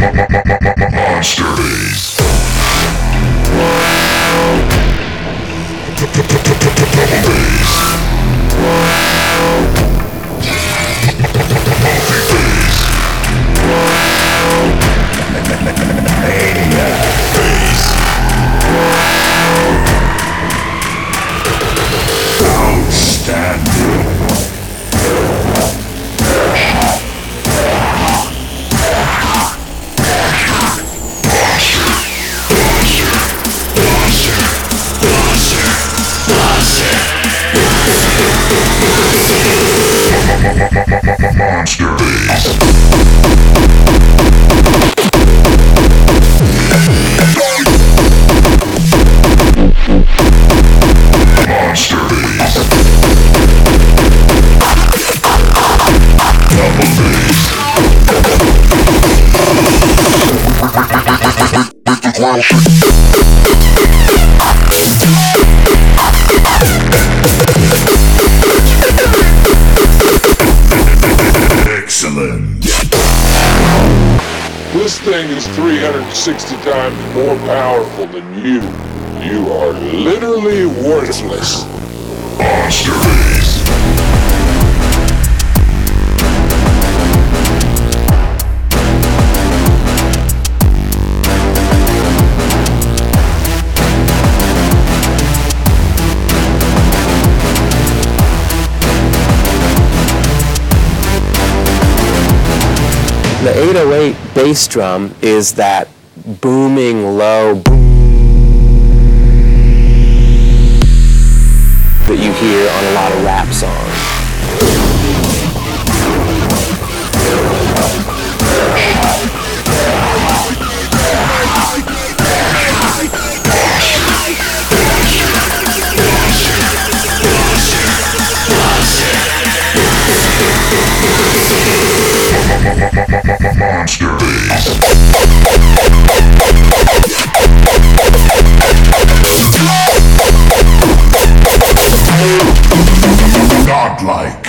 Monster Bass. Double Bass. Outstanding. Excellent. This thing is 360 times more powerful than you. You are literally worthless. Monster The 808 bass drum is that booming low boom that you hear on a lot of rap songs. Godlike.